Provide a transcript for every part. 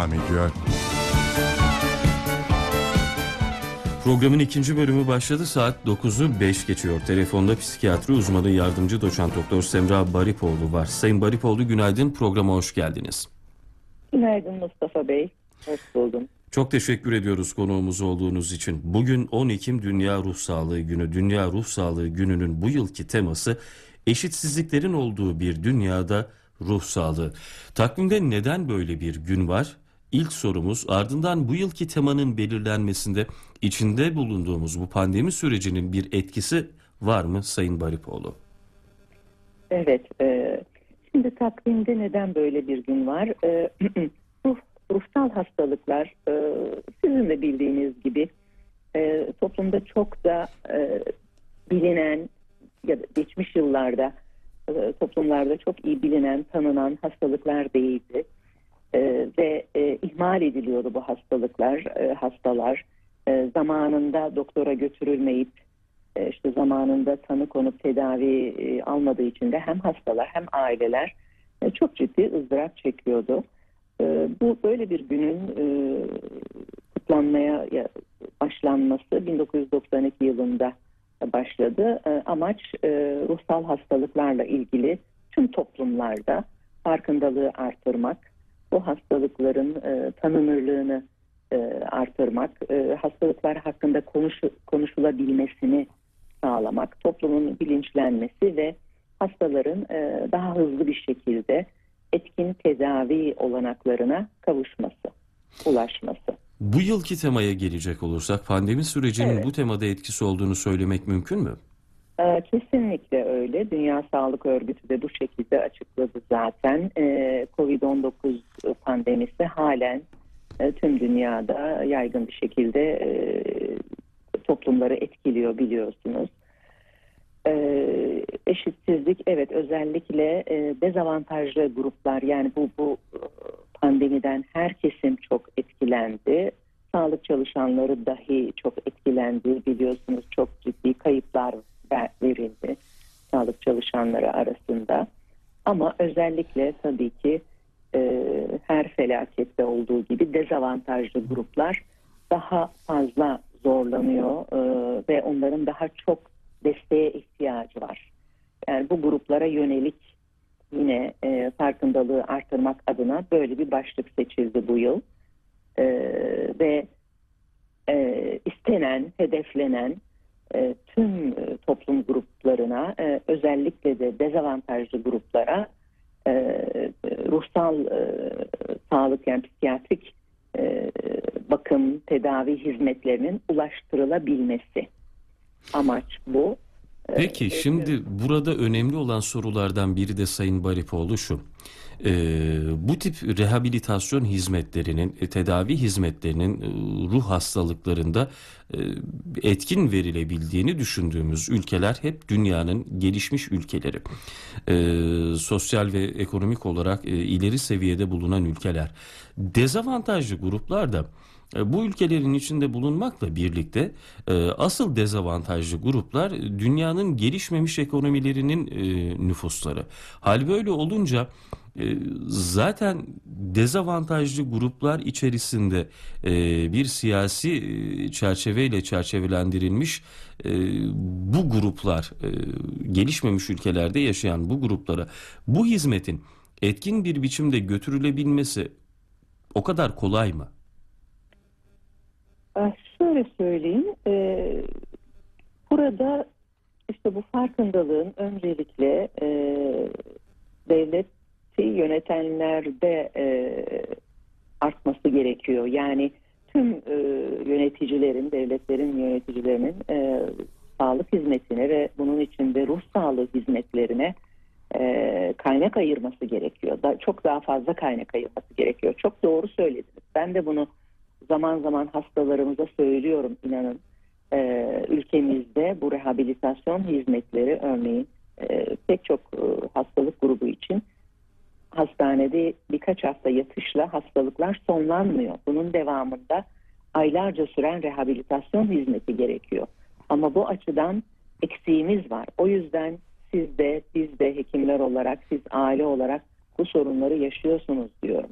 devam ediyor. Programın ikinci bölümü başladı. Saat 9'u 5 geçiyor. Telefonda psikiyatri uzmanı yardımcı doçent doktor Semra Baripoğlu var. Sayın Baripoğlu günaydın. Programa hoş geldiniz. Günaydın Mustafa Bey. Hoş buldum. Çok teşekkür ediyoruz konuğumuz olduğunuz için. Bugün 10 Ekim Dünya Ruh Sağlığı Günü. Dünya Ruh Sağlığı Günü'nün bu yılki teması eşitsizliklerin olduğu bir dünyada ruh sağlığı. Takvimde neden böyle bir gün var? İlk sorumuz ardından bu yılki temanın belirlenmesinde içinde bulunduğumuz bu pandemi sürecinin bir etkisi var mı Sayın Baripoğlu? Evet. E, şimdi takvimde neden böyle bir gün var? E, ruh, ruhsal hastalıklar e, sizin de bildiğiniz gibi e, toplumda çok da e, bilinen ya da geçmiş yıllarda e, toplumlarda çok iyi bilinen, tanınan hastalıklar değildi. E, ve e, ihmal ediliyordu bu hastalıklar, e, hastalar. E, zamanında doktora götürülmeyip e, işte zamanında tanı konup tedavi e, almadığı için de hem hastalar hem aileler e, çok ciddi ızdırap çekiyordu. E, bu böyle bir günün e, kutlanmaya ya, başlanması 1992 yılında başladı. E, amaç e, ruhsal hastalıklarla ilgili tüm toplumlarda farkındalığı artırmak, bu hastalıkların e, tanınırlığını e, artırmak, e, hastalıklar hakkında konuş, konuşulabilmesini sağlamak, toplumun bilinçlenmesi ve hastaların e, daha hızlı bir şekilde etkin tedavi olanaklarına kavuşması, ulaşması. Bu yılki temaya gelecek olursak pandemi sürecinin Evet. bu temada etkisi olduğunu söylemek mümkün mü? Ee, Kesinlikle öyle. Dünya Sağlık Örgütü de bu şekilde açıkladı zaten. Ee, Covid-19 pandemisi halen e, tüm dünyada yaygın bir şekilde e, toplumları etkiliyor biliyorsunuz. Ee, Eşitsizlik evet özellikle e, dezavantajlı gruplar yani bu bu e, pandemiden her kesim çok etkilendi. Sağlık çalışanları dahi çok etkilendi biliyorsunuz çok ciddi kayıplar verildi sağlık çalışanları arasında. Ama özellikle tabii ki e, her felakette olduğu gibi dezavantajlı gruplar daha fazla zorlanıyor e, ve onların daha çok desteğe ihtiyacı var. Yani bu gruplara yönelik yine e, farkındalığı artırmak adına böyle bir başlık seçildi bu yıl. E, ve e, istenen, hedeflenen e, tüm e, toplum gruplarına e, özellikle de dezavantajlı gruplara ruhsal sağlık yani psikiyatrik bakım, tedavi hizmetlerinin ulaştırılabilmesi. Amaç bu. E, Peki e, şimdi burada önemli olan sorulardan biri de Sayın Baripoğlu şu. Ee, bu tip rehabilitasyon hizmetlerinin, e, tedavi hizmetlerinin e, ruh hastalıklarında e, etkin verilebildiğini düşündüğümüz ülkeler hep dünyanın gelişmiş ülkeleri. Ee, sosyal ve ekonomik olarak e, ileri seviyede bulunan ülkeler. Dezavantajlı gruplar da e, Bu ülkelerin içinde bulunmakla birlikte e, asıl dezavantajlı gruplar e, dünyanın gelişmemiş ekonomilerinin e, nüfusları. Hal böyle olunca e, zaten dezavantajlı gruplar içerisinde e, bir siyasi e, çerçeveyle çerçevelendirilmiş e, bu gruplar e, gelişmemiş ülkelerde yaşayan bu gruplara bu hizmetin etkin bir biçimde götürülebilmesi o kadar kolay mı? Şöyle söyleyeyim, e, burada işte bu farkındalığın öncelikle e, devleti yönetenlerde e, artması gerekiyor. Yani tüm e, yöneticilerin, devletlerin yöneticilerinin e, sağlık hizmetine ve bunun içinde ruh sağlığı hizmetlerine e, kaynak ayırması gerekiyor. Da, çok daha fazla kaynak ayırması gerekiyor. Çok doğru söylediniz. Ben de bunu zaman zaman hastalarımıza söylüyorum inanın. Ee, ülkemizde bu rehabilitasyon hizmetleri örneğin e, pek çok e, hastalık grubu için hastanede birkaç hafta yatışla hastalıklar sonlanmıyor. Bunun devamında aylarca süren rehabilitasyon hizmeti gerekiyor. Ama bu açıdan eksiğimiz var. O yüzden siz de biz de hekimler olarak siz aile olarak bu sorunları yaşıyorsunuz diyorum.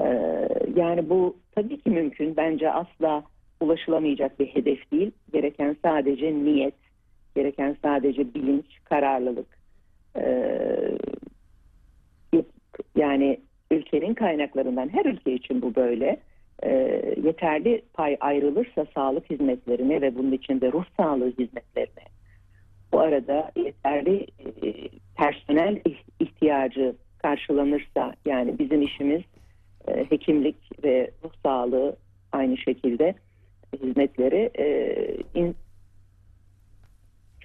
Ee, yani bu tabii ki mümkün. Bence asla ulaşılamayacak bir hedef değil. Gereken sadece niyet, gereken sadece bilinç, kararlılık. Ee, yani ülkenin kaynaklarından her ülke için bu böyle. Ee, yeterli pay ayrılırsa sağlık hizmetlerine ve bunun içinde ruh sağlığı hizmetlerine bu arada yeterli e, personel ihtiyacı karşılanırsa yani bizim işimiz hekimlik ve ruh sağlığı aynı şekilde hizmetleri e,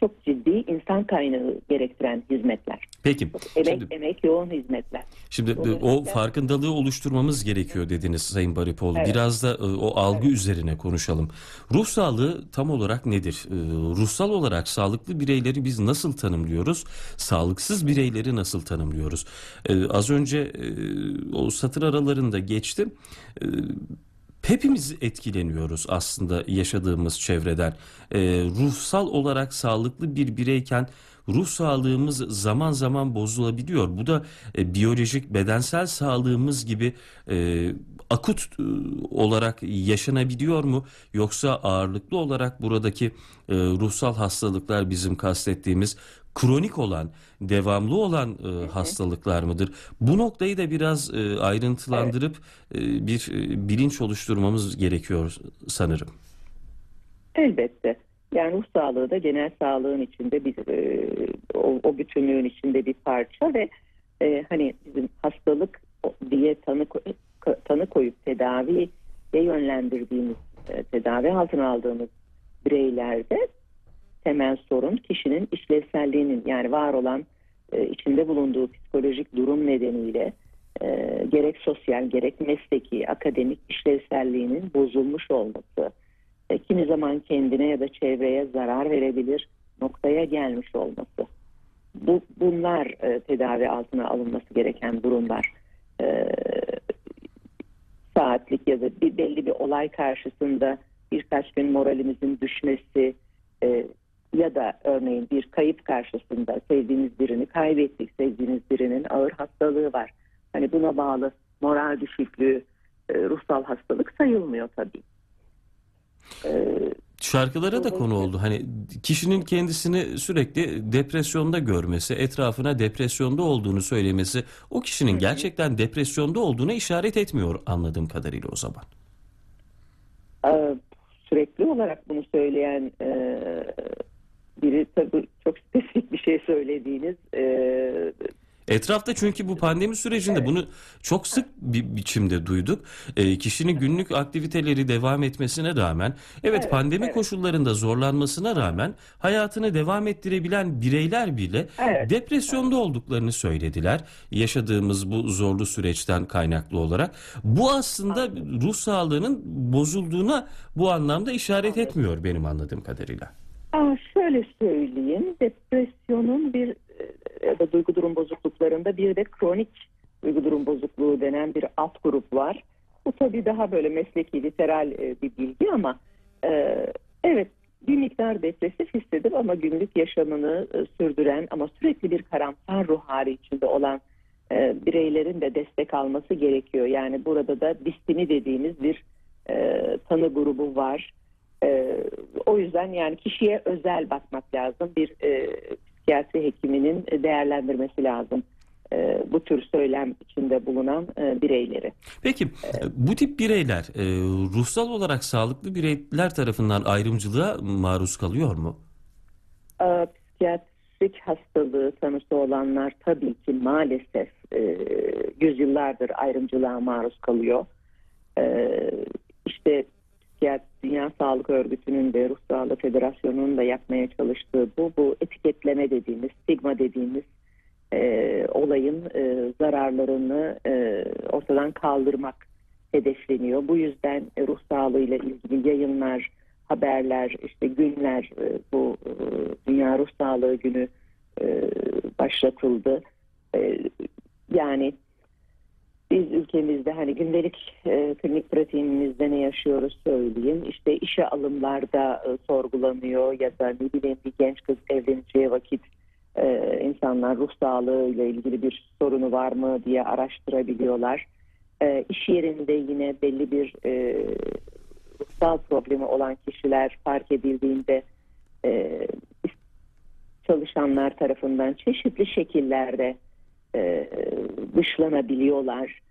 çok ciddi insan kaynağı gerektiren hizmetler. Peki. Emek, şimdi, emek yoğun hizmetler. Şimdi o farkındalığı oluşturmamız gerekiyor dediniz Sayın Baripoğlu. Evet. Biraz da e, o algı evet. üzerine konuşalım. Ruh sağlığı tam olarak nedir? E, ruhsal olarak sağlıklı bireyleri biz nasıl tanımlıyoruz? Sağlıksız bireyleri nasıl tanımlıyoruz? E, az önce o satır aralarında geçtim hepimiz etkileniyoruz aslında yaşadığımız çevreden. E, ruhsal olarak sağlıklı bir bireyken ruh sağlığımız zaman zaman bozulabiliyor. Bu da e, biyolojik bedensel sağlığımız gibi e, akut e, olarak yaşanabiliyor mu? Yoksa ağırlıklı olarak buradaki e, ruhsal hastalıklar bizim kastettiğimiz kronik olan, devamlı olan e, hastalıklar mıdır? Bu noktayı da biraz e, ayrıntılandırıp evet. e, bir e, bilinç oluşturmamız gerekiyor sanırım. Elbette. Yani ruh sağlığı da genel sağlığın içinde bir e, o, o bütünlüğün içinde bir parça ve e, hani bizim hastalık diye tanı tanı koyup tedaviye yönlendirdiğimiz e, tedavi altına aldığımız bireylerde temel sorun kişinin işlevselliğinin yani var olan e, içinde bulunduğu psikolojik durum nedeniyle e, gerek sosyal gerek mesleki akademik işlevselliğinin bozulmuş olması kimi zaman kendine ya da çevreye zarar verebilir noktaya gelmiş olması. Bu, bunlar tedavi altına alınması gereken durumlar. Saatlik ya da bir belli bir olay karşısında birkaç gün moralimizin düşmesi e, ya da örneğin bir kayıp karşısında sevdiğimiz birini kaybettik, sevdiğimiz birinin ağır hastalığı var. Hani buna bağlı moral düşüklüğü, e, ruhsal hastalık sayılmıyor tabii. Ee, Şarkılara da konu oldu. Hani kişinin kendisini sürekli depresyonda görmesi, etrafına depresyonda olduğunu söylemesi o kişinin gerçekten depresyonda olduğuna işaret etmiyor anladığım kadarıyla o zaman. Ee, sürekli olarak bunu söyleyen e, biri tabii çok spesifik bir şey söylediğiniz e, Etrafta çünkü bu pandemi sürecinde evet. bunu çok sık bir biçimde duyduk. E, kişinin günlük aktiviteleri devam etmesine rağmen, evet, evet pandemi evet. koşullarında zorlanmasına rağmen hayatını devam ettirebilen bireyler bile evet. depresyonda evet. olduklarını söylediler. Yaşadığımız bu zorlu süreçten kaynaklı olarak. Bu aslında ruh sağlığının bozulduğuna bu anlamda işaret etmiyor benim anladığım kadarıyla. Aa, şöyle söyleyeyim, depresyonun bir ya da duygu durum bozukluklarında bir de kronik duygu durum bozukluğu denen bir alt grup var. Bu tabii daha böyle mesleki, literal e, bir bilgi ama e, evet bir miktar depresif hissedip ama günlük yaşamını e, sürdüren ama sürekli bir karamsar ruh hali içinde olan e, bireylerin de destek alması gerekiyor. Yani burada da distini dediğimiz bir e, tanı grubu var. E, o yüzden yani kişiye özel bakmak lazım. Bir e, psikiyatri hekiminin değerlendirmesi lazım e, bu tür söylem içinde bulunan e, bireyleri. Peki e, bu tip bireyler e, ruhsal olarak sağlıklı bireyler tarafından ayrımcılığa maruz kalıyor mu? E, psikiyatrik hastalığı tanısı olanlar tabii ki maalesef e, yüzyıllardır ayrımcılığa maruz kalıyor. İşte Psikiyat Dünya Sağlık Örgütü'nün de Ruh Sağlığı Federasyonu'nun da yapmaya çalıştığı bu, bu etiketleme dediğimiz, stigma dediğimiz e, olayın e, zararlarını e, ortadan kaldırmak hedefleniyor. Bu yüzden e, ruh sağlığıyla ilgili yayınlar, haberler, işte günler, e, bu e, Dünya Ruh Sağlığı Günü e, başlatıldı. E, yani biz ülkemizde hani gündelik e, klinik pratiğimizde ne yaşıyoruz söyleyeyim. İşte işe alımlarda e, sorgulanıyor ya da ne bileyim bir genç kız evleneceği vakit e, insanlar ruh sağlığı ile ilgili bir sorunu var mı diye araştırabiliyorlar. E, iş yerinde yine belli bir e, ruhsal problemi olan kişiler fark edildiğinde e, çalışanlar tarafından çeşitli şekillerde e, dışlanabiliyorlar.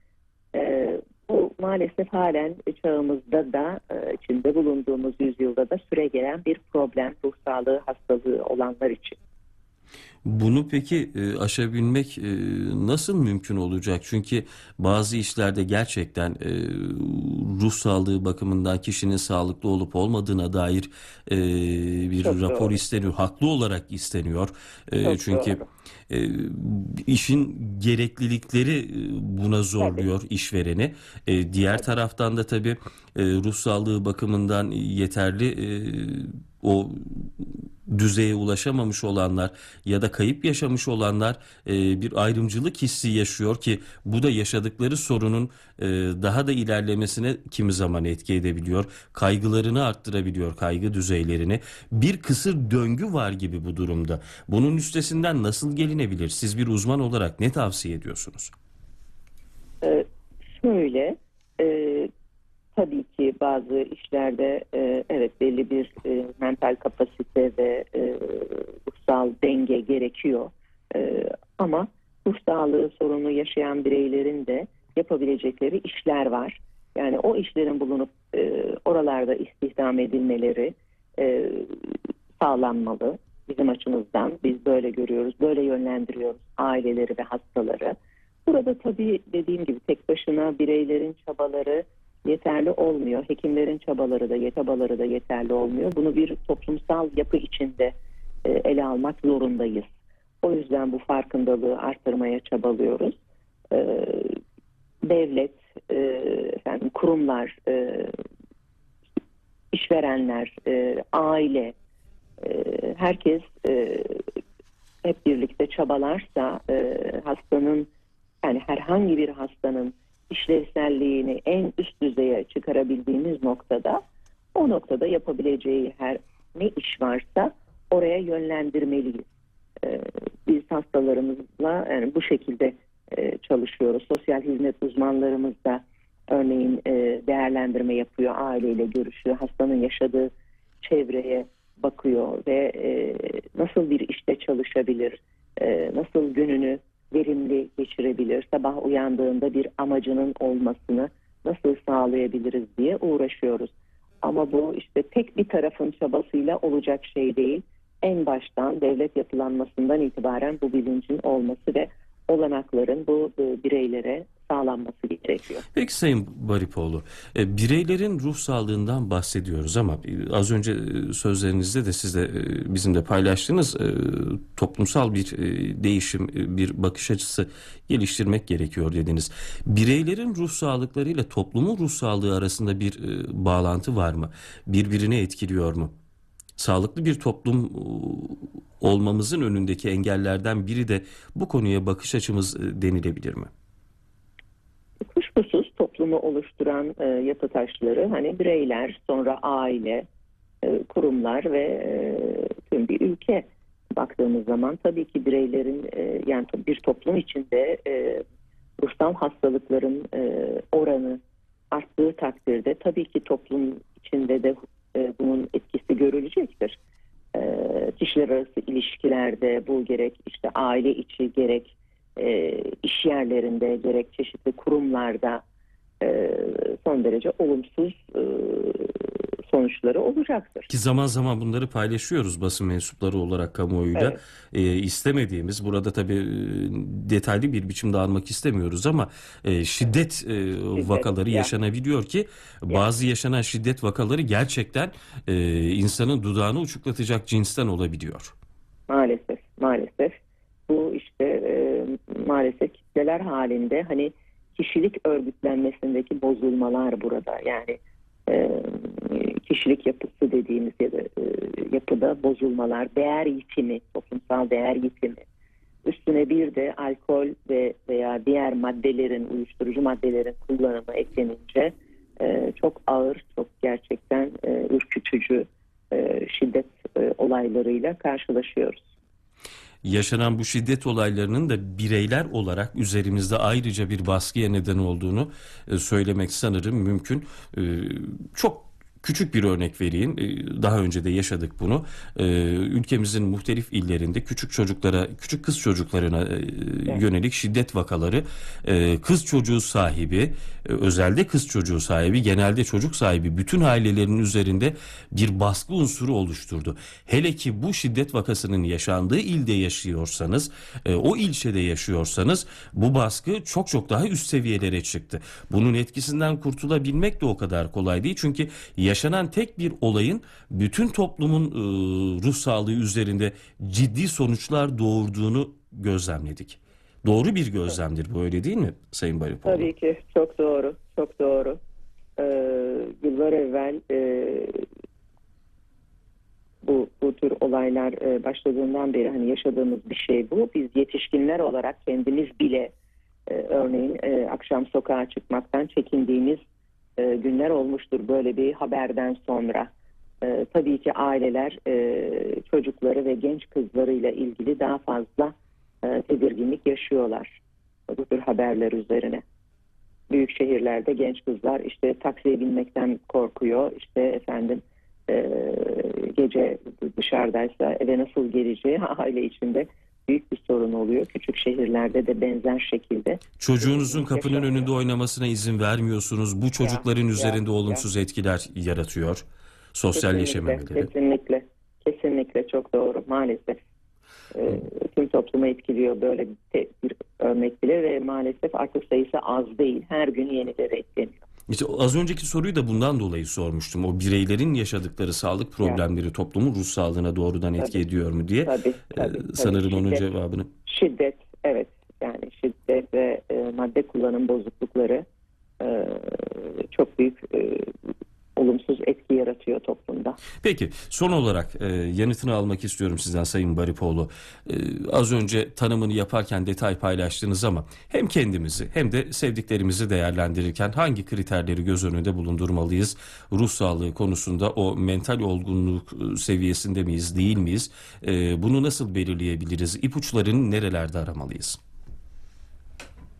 E, bu maalesef halen çağımızda da e, içinde bulunduğumuz yüzyılda da süre gelen bir problem ruh sağlığı hastalığı olanlar için. Bunu peki e, aşabilmek e, nasıl mümkün olacak? Çünkü bazı işlerde gerçekten e, ruh sağlığı bakımından kişinin sağlıklı olup olmadığına dair e, bir Çok rapor doğru. isteniyor. Haklı olarak isteniyor. E, Çok çünkü doğru. e, işin gereklilikleri e, buna zorluyor işvereni. E, diğer taraftan da tabii e, ruh sağlığı bakımından yeterli e, o düzeye ulaşamamış olanlar ya da kayıp yaşamış olanlar e, bir ayrımcılık hissi yaşıyor ki bu da yaşadıkları sorunun e, daha da ilerlemesine kimi zaman etki edebiliyor. Kaygılarını arttırabiliyor, kaygı düzeylerini. Bir kısır döngü var gibi bu durumda. Bunun üstesinden nasıl gelinebilir? Siz bir uzman olarak ne tavsiye ediyorsunuz? Ee, şöyle, e, tabii ki bazı işlerde e, evet belli bir e, mental kapasite ve e, ruhsal denge gerekiyor. E, ama ruh sağlığı sorunu yaşayan bireylerin de yapabilecekleri işler var. Yani o işlerin bulunup e, oralarda istihdam edilmeleri e, sağlanmalı bizim açımızdan. Biz böyle görüyoruz, böyle yönlendiriyoruz aileleri ve hastaları. Burada tabii dediğim gibi tek başına bireylerin çabaları yeterli olmuyor. Hekimlerin çabaları da çabaları da yeterli olmuyor. Bunu bir toplumsal yapı içinde e, ele almak zorundayız. O yüzden bu farkındalığı arttırmaya çabalıyoruz. E, devlet, e, efendim kurumlar, işverenler, aile, herkes hep birlikte çabalarsa hastanın yani herhangi bir hastanın işlevselliğini en üst düzeye çıkarabildiğimiz noktada o noktada yapabileceği her ne iş varsa oraya yönlendirmeliyiz. Ee, biz hastalarımızla yani bu şekilde e, çalışıyoruz. Sosyal hizmet uzmanlarımız da örneğin e, değerlendirme yapıyor, aileyle görüşüyor, hastanın yaşadığı çevreye bakıyor ve e, nasıl bir işte çalışabilir, e, nasıl gününü verimli geçirebilir, sabah uyandığında bir amacının olmasını nasıl sağlayabiliriz diye uğraşıyoruz. Ama bu işte tek bir tarafın çabasıyla olacak şey değil. En baştan devlet yapılanmasından itibaren bu bilincin olması ve olanakların bu e, bireylere sağlanması gerekiyor. Peki Sayın Baripoğlu, e, bireylerin ruh sağlığından bahsediyoruz ama e, az önce e, sözlerinizde de siz de bizimle paylaştığınız toplumsal bir değişim, bir bakış açısı geliştirmek gerekiyor dediniz. Bireylerin ruh sağlıklarıyla toplumun ruh sağlığı arasında bir bağlantı var mı? Birbirini etkiliyor mu? Sağlıklı bir toplum olmamızın önündeki engellerden biri de bu konuya bakış açımız denilebilir mi? Kuşkusuz toplumu oluşturan e, yapı taşları hani bireyler, sonra aile, e, kurumlar ve e, tüm bir ülke baktığımız zaman tabii ki bireylerin e, yani bir toplum içinde e, ruhsal hastalıkların e, oranı arttığı takdirde tabii ki toplum içinde de e, bunun etkisi görülecektir. E, kişiler arası ilişkilerde bu gerek işte aile içi gerek e, iş yerlerinde gerek çeşitli kurumlarda e, son derece olumsuz e, sonuçları olacaktır. Ki zaman zaman bunları paylaşıyoruz basın mensupları olarak kamuoyuyla. Evet. Ee, istemediğimiz, burada tabii e, detaylı bir biçimde almak istemiyoruz ama e, şiddet e, vakaları ya. yaşanabiliyor ki bazı yaşanan şiddet vakaları gerçekten e, insanın dudağını uçuklatacak cinsten olabiliyor. Maalesef, maalesef. Bu işte e, maalesef kitleler halinde hani kişilik örgütlenmesindeki bozulmalar burada. Yani e, kişilik yapısı dediğimiz ya da e, yapıda bozulmalar, değer yitimi, toplumsal değer yitimi. Üstüne bir de alkol ve veya diğer maddelerin, uyuşturucu maddelerin kullanımı eklenince e, çok ağır, çok gerçekten e, ürkütücü e, şiddet e, olaylarıyla karşılaşıyoruz. Yaşanan bu şiddet olaylarının da bireyler olarak üzerimizde ayrıca bir baskıya neden olduğunu e, söylemek sanırım mümkün. E, çok Küçük bir örnek vereyim. E, Daha önce de yaşadık bunu. E, Ülkemizin muhtelif illerinde küçük çocuklara, küçük kız çocuklarına e, yönelik şiddet vakaları e, kız çocuğu sahibi, e, özelde kız çocuğu sahibi, genelde çocuk sahibi bütün ailelerin üzerinde bir baskı unsuru oluşturdu. Hele ki bu şiddet vakasının yaşandığı ilde yaşıyorsanız, o ilçede yaşıyorsanız bu baskı çok çok daha üst seviyelere çıktı. Bunun etkisinden kurtulabilmek de o kadar kolay değil. Çünkü yaşanan tek bir olayın bütün toplumun e, ruh sağlığı üzerinde ciddi sonuçlar doğurduğunu gözlemledik. Doğru bir gözlemdir bu öyle değil mi Sayın Baripoğlu? Tabii ki çok doğru, çok doğru. Ee, yıllar evvel e, bu bu tür olaylar e, başladığından beri hani yaşadığımız bir şey bu. Biz yetişkinler olarak kendimiz bile e, örneğin e, akşam sokağa çıkmaktan çekindiğimiz e, günler olmuştur böyle bir haberden sonra. E, tabii ki aileler e, çocukları ve genç kızlarıyla ilgili daha fazla e, tedirginlik yaşıyorlar bu tür haberler üzerine. Büyük şehirlerde genç kızlar işte taksiye binmekten korkuyor. İşte efendim e, gece dışarıdaysa eve nasıl geleceği aile içinde büyük bir sorun oluyor. Küçük şehirlerde de benzer şekilde. Çocuğunuzun kapının Yaşanıyor. önünde oynamasına izin vermiyorsunuz. Bu çocukların ya, üzerinde ya. olumsuz etkiler yaratıyor. Sosyalleşememeleri. Kesinlikle, kesinlikle çok doğru maalesef. E, tüm toplumu etkiliyor böyle bir, bir örnek bile ve maalesef artık sayısı az değil. Her gün yenileri ekleniyor. İşte az önceki soruyu da bundan dolayı sormuştum. O bireylerin yaşadıkları sağlık problemleri toplumun ruh sağlığına doğrudan etki Tabii. ediyor mu diye Tabii, e, tabii, tabii. sanırım onun Şiddet- cevabını. Şiddet, evet. Yani şiddet ve e, madde kullanım bozuklukları e, çok büyük e, etki yaratıyor toplumda. Peki son olarak e, yanıtını almak istiyorum sizden Sayın Baripoğlu. E, az önce tanımını yaparken detay paylaştınız ama hem kendimizi hem de sevdiklerimizi değerlendirirken hangi kriterleri göz önünde bulundurmalıyız? Ruh sağlığı konusunda o mental olgunluk e, seviyesinde miyiz değil miyiz? E, bunu nasıl belirleyebiliriz? İpuçlarını nerelerde aramalıyız?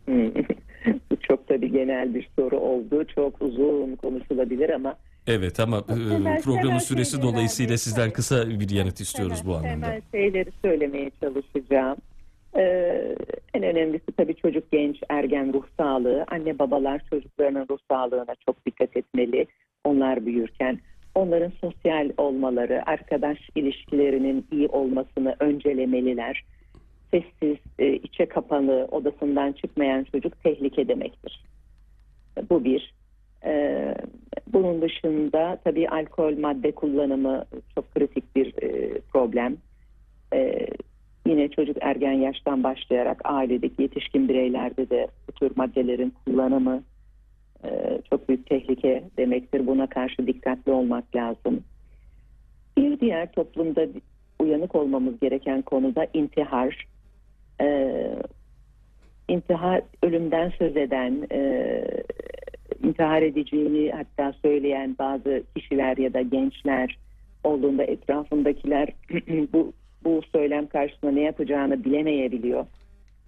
Hmm. Bu çok tabii genel bir soru oldu. Çok uzun konuşulabilir ama Evet ama e, programın süresi dolayısıyla sizden kısa bir yanıt istiyoruz bu Temel- anlamda. Temel şeyleri söylemeye çalışacağım. Ee, en önemlisi tabii çocuk, genç, ergen ruh sağlığı. Anne babalar çocuklarının ruh sağlığına çok dikkat etmeli. Onlar büyürken onların sosyal olmaları, arkadaş ilişkilerinin iyi olmasını öncelemeliler. Sessiz, e, içe kapalı, odasından çıkmayan çocuk tehlike demektir. Bu bir. Ee, bunun dışında tabii alkol madde kullanımı çok kritik bir e, problem. Ee, yine çocuk ergen yaştan başlayarak ailedeki yetişkin bireylerde de bu tür maddelerin kullanımı e, çok büyük tehlike demektir. Buna karşı dikkatli olmak lazım. Bir diğer toplumda uyanık olmamız gereken konuda intihar. Ee, intihar ölümden söz eden, e, intihar edeceğini hatta söyleyen bazı kişiler ya da gençler olduğunda etrafındakiler bu bu söylem karşısında ne yapacağını bilemeyebiliyor.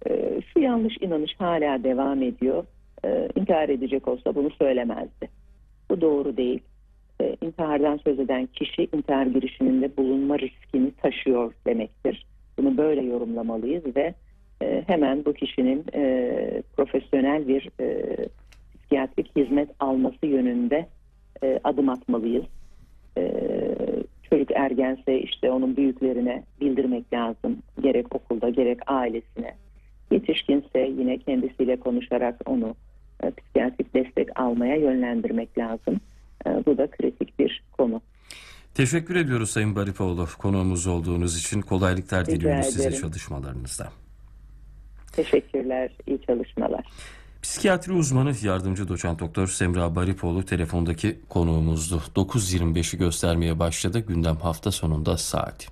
Ee, şu yanlış inanış hala devam ediyor. Ee, intihar edecek olsa bunu söylemezdi. Bu doğru değil. Ee, intihardan söz eden kişi intihar girişiminde bulunma riskini taşıyor demektir. Bunu böyle yorumlamalıyız ve e, hemen bu kişinin e, profesyonel bir e, psikiyatrik hizmet alması yönünde e, adım atmalıyız. E, çocuk ergense işte onun büyüklerine bildirmek lazım. Gerek okulda gerek ailesine. Yetişkinse yine kendisiyle konuşarak onu e, psikiyatrik destek almaya yönlendirmek lazım. E, bu da kritik bir konu. Teşekkür ediyoruz Sayın Baripoğlu konuğumuz olduğunuz için. Kolaylıklar diliyoruz size çalışmalarınızda. Teşekkürler, iyi çalışmalar. Psikiyatri uzmanı yardımcı doçent doktor Semra Baripoğlu telefondaki konuğumuzdu. 9.25'i göstermeye başladı gündem hafta sonunda saat.